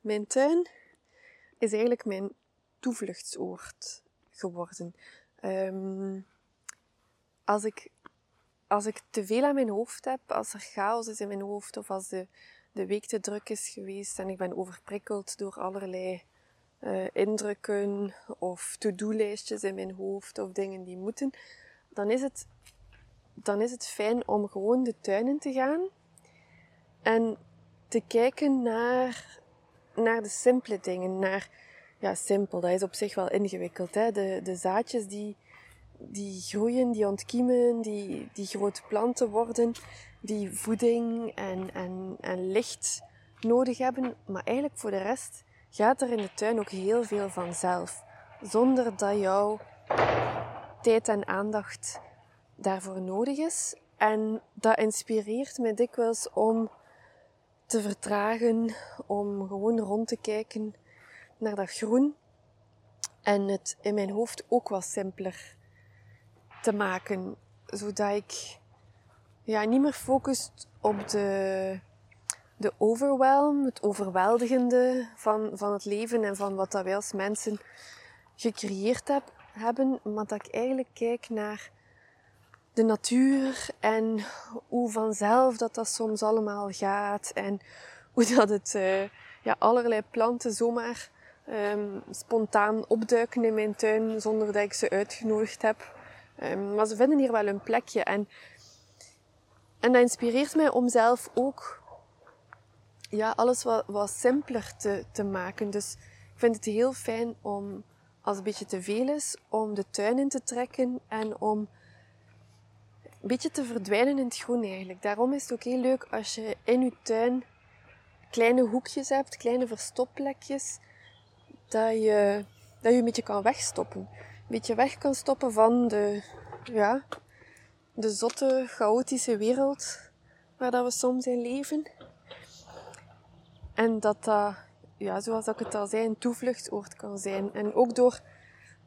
Mijn tuin is eigenlijk mijn toevluchtsoord geworden. Ehm, als, ik, als ik te veel aan mijn hoofd heb, als er chaos is in mijn hoofd of als de, de week te druk is geweest en ik ben overprikkeld door allerlei uh, indrukken of to-do-lijstjes in mijn hoofd of dingen die moeten, dan is, het, dan is het fijn om gewoon de tuin in te gaan en te kijken naar, naar de simpele dingen. Naar, ja, simpel, dat is op zich wel ingewikkeld. Hè? De, de zaadjes die, die groeien, die ontkiemen, die, die grote planten worden, die voeding en, en, en licht nodig hebben. Maar eigenlijk voor de rest gaat er in de tuin ook heel veel vanzelf. Zonder dat jouw tijd en aandacht daarvoor nodig is. En dat inspireert me dikwijls om te vertragen, om gewoon rond te kijken naar dat groen. En het in mijn hoofd ook wat simpeler te maken. Zodat ik ja, niet meer focust op de, de overwhelm, het overweldigende van, van het leven en van wat dat wij als mensen gecreëerd heb, hebben. Maar dat ik eigenlijk kijk naar de natuur en hoe vanzelf dat dat soms allemaal gaat en hoe dat het uh, ja, allerlei planten zomaar um, spontaan opduiken in mijn tuin zonder dat ik ze uitgenodigd heb. Um, maar ze vinden hier wel een plekje en, en dat inspireert mij om zelf ook ja, alles wat, wat simpeler te, te maken. Dus ik vind het heel fijn om, als het een beetje te veel is, om de tuin in te trekken en om een beetje te verdwijnen in het groen eigenlijk. Daarom is het ook heel leuk als je in je tuin kleine hoekjes hebt, kleine verstopplekjes, dat je, dat je een beetje kan wegstoppen. Een beetje weg kan stoppen van de, ja, de zotte, chaotische wereld waar dat we soms in leven. En dat dat, ja, zoals ik het al zei, een toevluchtsoord kan zijn. En ook door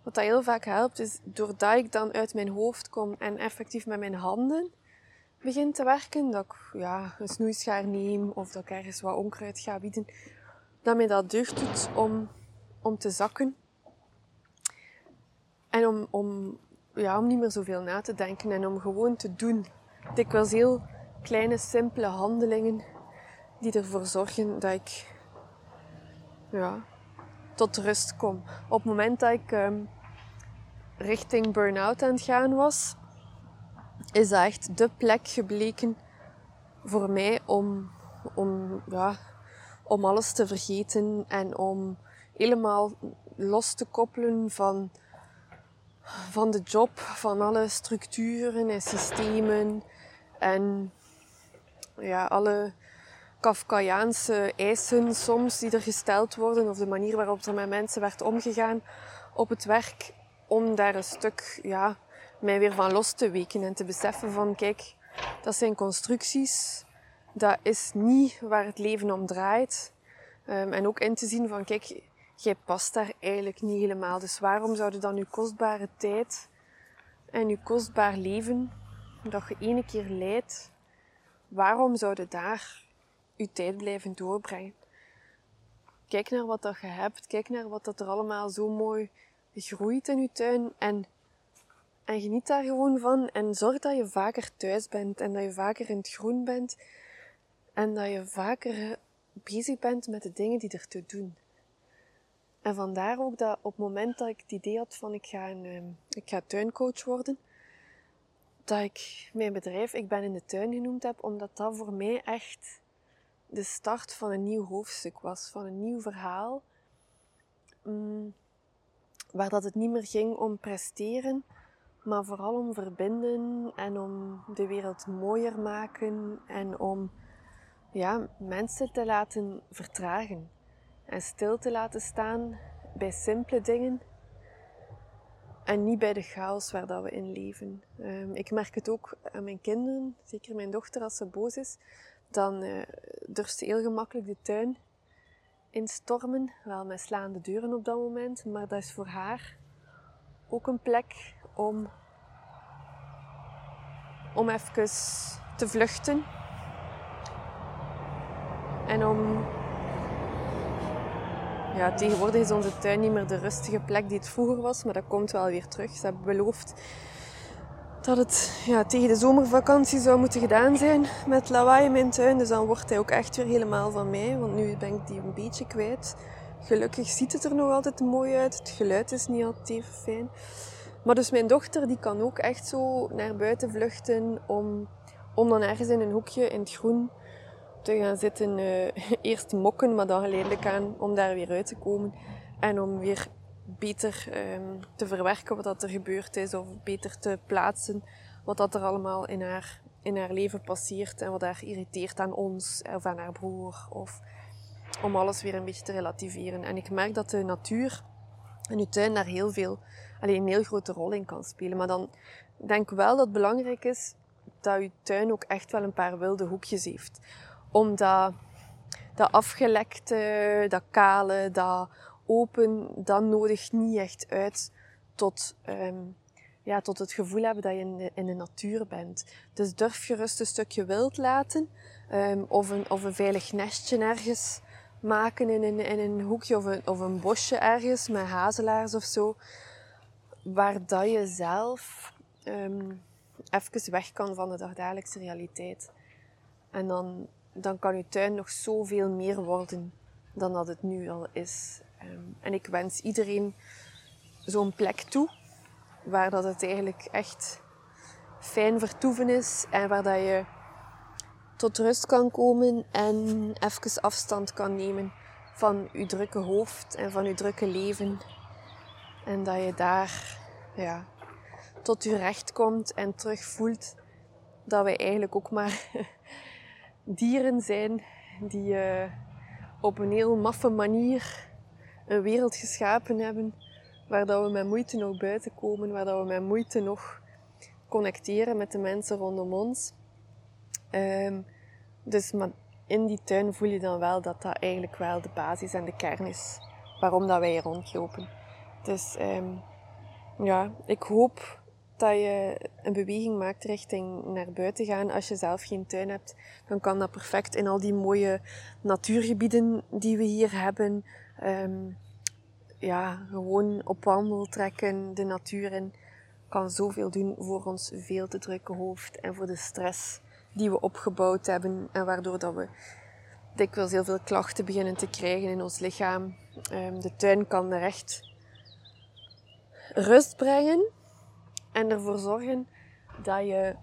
wat dat heel vaak helpt, is doordat ik dan uit mijn hoofd kom en effectief met mijn handen begin te werken, dat ik ja, een snoeischaar neem of dat ik ergens wat onkruid ga bieden, dat mij dat deugd doet om, om te zakken. En om, om, ja, om niet meer zoveel na te denken en om gewoon te doen. Dikwijls heel kleine, simpele handelingen die ervoor zorgen dat ik ja, tot rust kom. Op het moment dat ik um, richting burn-out aan het gaan was, is dat echt de plek gebleken voor mij om, om, ja, om alles te vergeten en om helemaal los te koppelen van, van de job, van alle structuren en systemen en ja, alle Kafkaiaanse eisen soms die er gesteld worden, of de manier waarop er met mensen werd omgegaan op het werk, om daar een stuk ja, mij weer van los te weken en te beseffen van kijk, dat zijn constructies, dat is niet waar het leven om draait. Um, en ook in te zien van kijk, jij past daar eigenlijk niet helemaal. Dus waarom zouden dan uw kostbare tijd en uw kostbaar leven, dat je ene keer leidt, waarom zouden daar je tijd blijven doorbrengen. Kijk naar wat dat je hebt. Kijk naar wat dat er allemaal zo mooi groeit in je tuin. En, en geniet daar gewoon van. En zorg dat je vaker thuis bent. En dat je vaker in het groen bent. En dat je vaker bezig bent met de dingen die er te doen. En vandaar ook dat op het moment dat ik het idee had van ik ga, ehm, ik ga tuincoach worden, dat ik mijn bedrijf Ik ben in de tuin genoemd heb, omdat dat voor mij echt de start van een nieuw hoofdstuk was, van een nieuw verhaal. Mm, waar dat het niet meer ging om presteren, maar vooral om verbinden en om de wereld mooier maken en om ja, mensen te laten vertragen en stil te laten staan bij simpele dingen en niet bij de chaos waar dat we in leven. Um, ik merk het ook aan mijn kinderen, zeker mijn dochter als ze boos is dan uh, ze heel gemakkelijk de tuin instormen. Wel met slaande deuren op dat moment, maar dat is voor haar ook een plek om, om even te vluchten. En om ja, tegenwoordig is onze tuin niet meer de rustige plek die het vroeger was, maar dat komt wel weer terug. Ze hebben beloofd dat het ja, tegen de zomervakantie zou moeten gedaan zijn met lawaai in mijn tuin. Dus dan wordt hij ook echt weer helemaal van mij, want nu ben ik die een beetje kwijt. Gelukkig ziet het er nog altijd mooi uit. Het geluid is niet altijd even fijn. Maar dus mijn dochter die kan ook echt zo naar buiten vluchten om, om dan ergens in een hoekje in het groen te gaan zitten. Uh, eerst mokken, maar dan geleidelijk aan om daar weer uit te komen. En om weer beter um, te verwerken wat dat er gebeurd is. Of beter te plaatsen wat dat er allemaal in haar, in haar leven passeert. En wat haar irriteert aan ons of aan haar broer. Of om alles weer een beetje te relativeren. En ik merk dat de natuur en uw tuin daar heel veel, alleen een heel grote rol in kan spelen. Maar dan denk ik wel dat het belangrijk is dat uw tuin ook echt wel een paar wilde hoekjes heeft. Omdat dat afgelekte, dat kale, dat open, dat nodigt niet echt uit tot, um, ja, tot het gevoel hebben dat je in de, in de natuur bent. Dus durf je rust een stukje wild laten. Um, of, een, of een veilig nestje ergens maken in een, in een hoekje of een, of een bosje ergens met hazelaars of zo. Waar dat je zelf um, even weg kan van de dagdagelijkse realiteit. En dan, dan kan je tuin nog zoveel meer worden dan dat het nu al is. Um, en ik wens iedereen zo'n plek toe waar dat het eigenlijk echt fijn vertoeven is en waar dat je tot rust kan komen en even afstand kan nemen van je drukke hoofd en van je drukke leven. En dat je daar ja, tot je recht komt en terug voelt dat wij eigenlijk ook maar dieren zijn die uh, op een heel maffe manier een wereld geschapen hebben waar dat we met moeite nog buiten komen, waar dat we met moeite nog connecteren met de mensen rondom ons. Um, dus in die tuin voel je dan wel dat dat eigenlijk wel de basis en de kern is waarom dat wij hier rondlopen. Dus um, ja, ik hoop dat je een beweging maakt richting naar buiten gaan. Als je zelf geen tuin hebt, dan kan dat perfect in al die mooie natuurgebieden die we hier hebben. Um, ja, gewoon op wandel trekken, de natuur in. Kan zoveel doen voor ons veel te drukke hoofd en voor de stress die we opgebouwd hebben en waardoor dat we dikwijls heel veel klachten beginnen te krijgen in ons lichaam. Um, de tuin kan er echt rust brengen en ervoor zorgen dat je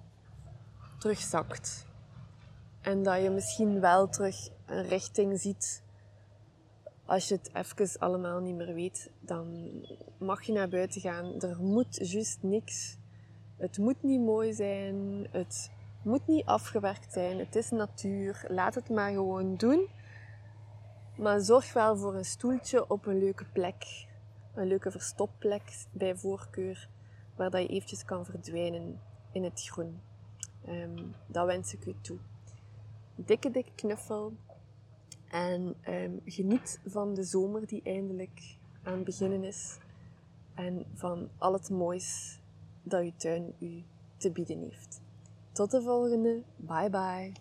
terugzakt. En dat je misschien wel terug een richting ziet. Als je het even allemaal niet meer weet, dan mag je naar buiten gaan. Er moet juist niks. Het moet niet mooi zijn. Het moet niet afgewerkt zijn. Het is natuur. Laat het maar gewoon doen. Maar zorg wel voor een stoeltje op een leuke plek. Een leuke verstopplek bij voorkeur. Waar dat je eventjes kan verdwijnen in het groen. Um, dat wens ik u toe. Dikke, dikke knuffel. En um, geniet van de zomer die eindelijk aan het beginnen is. En van al het moois dat uw tuin u te bieden heeft. Tot de volgende. Bye bye.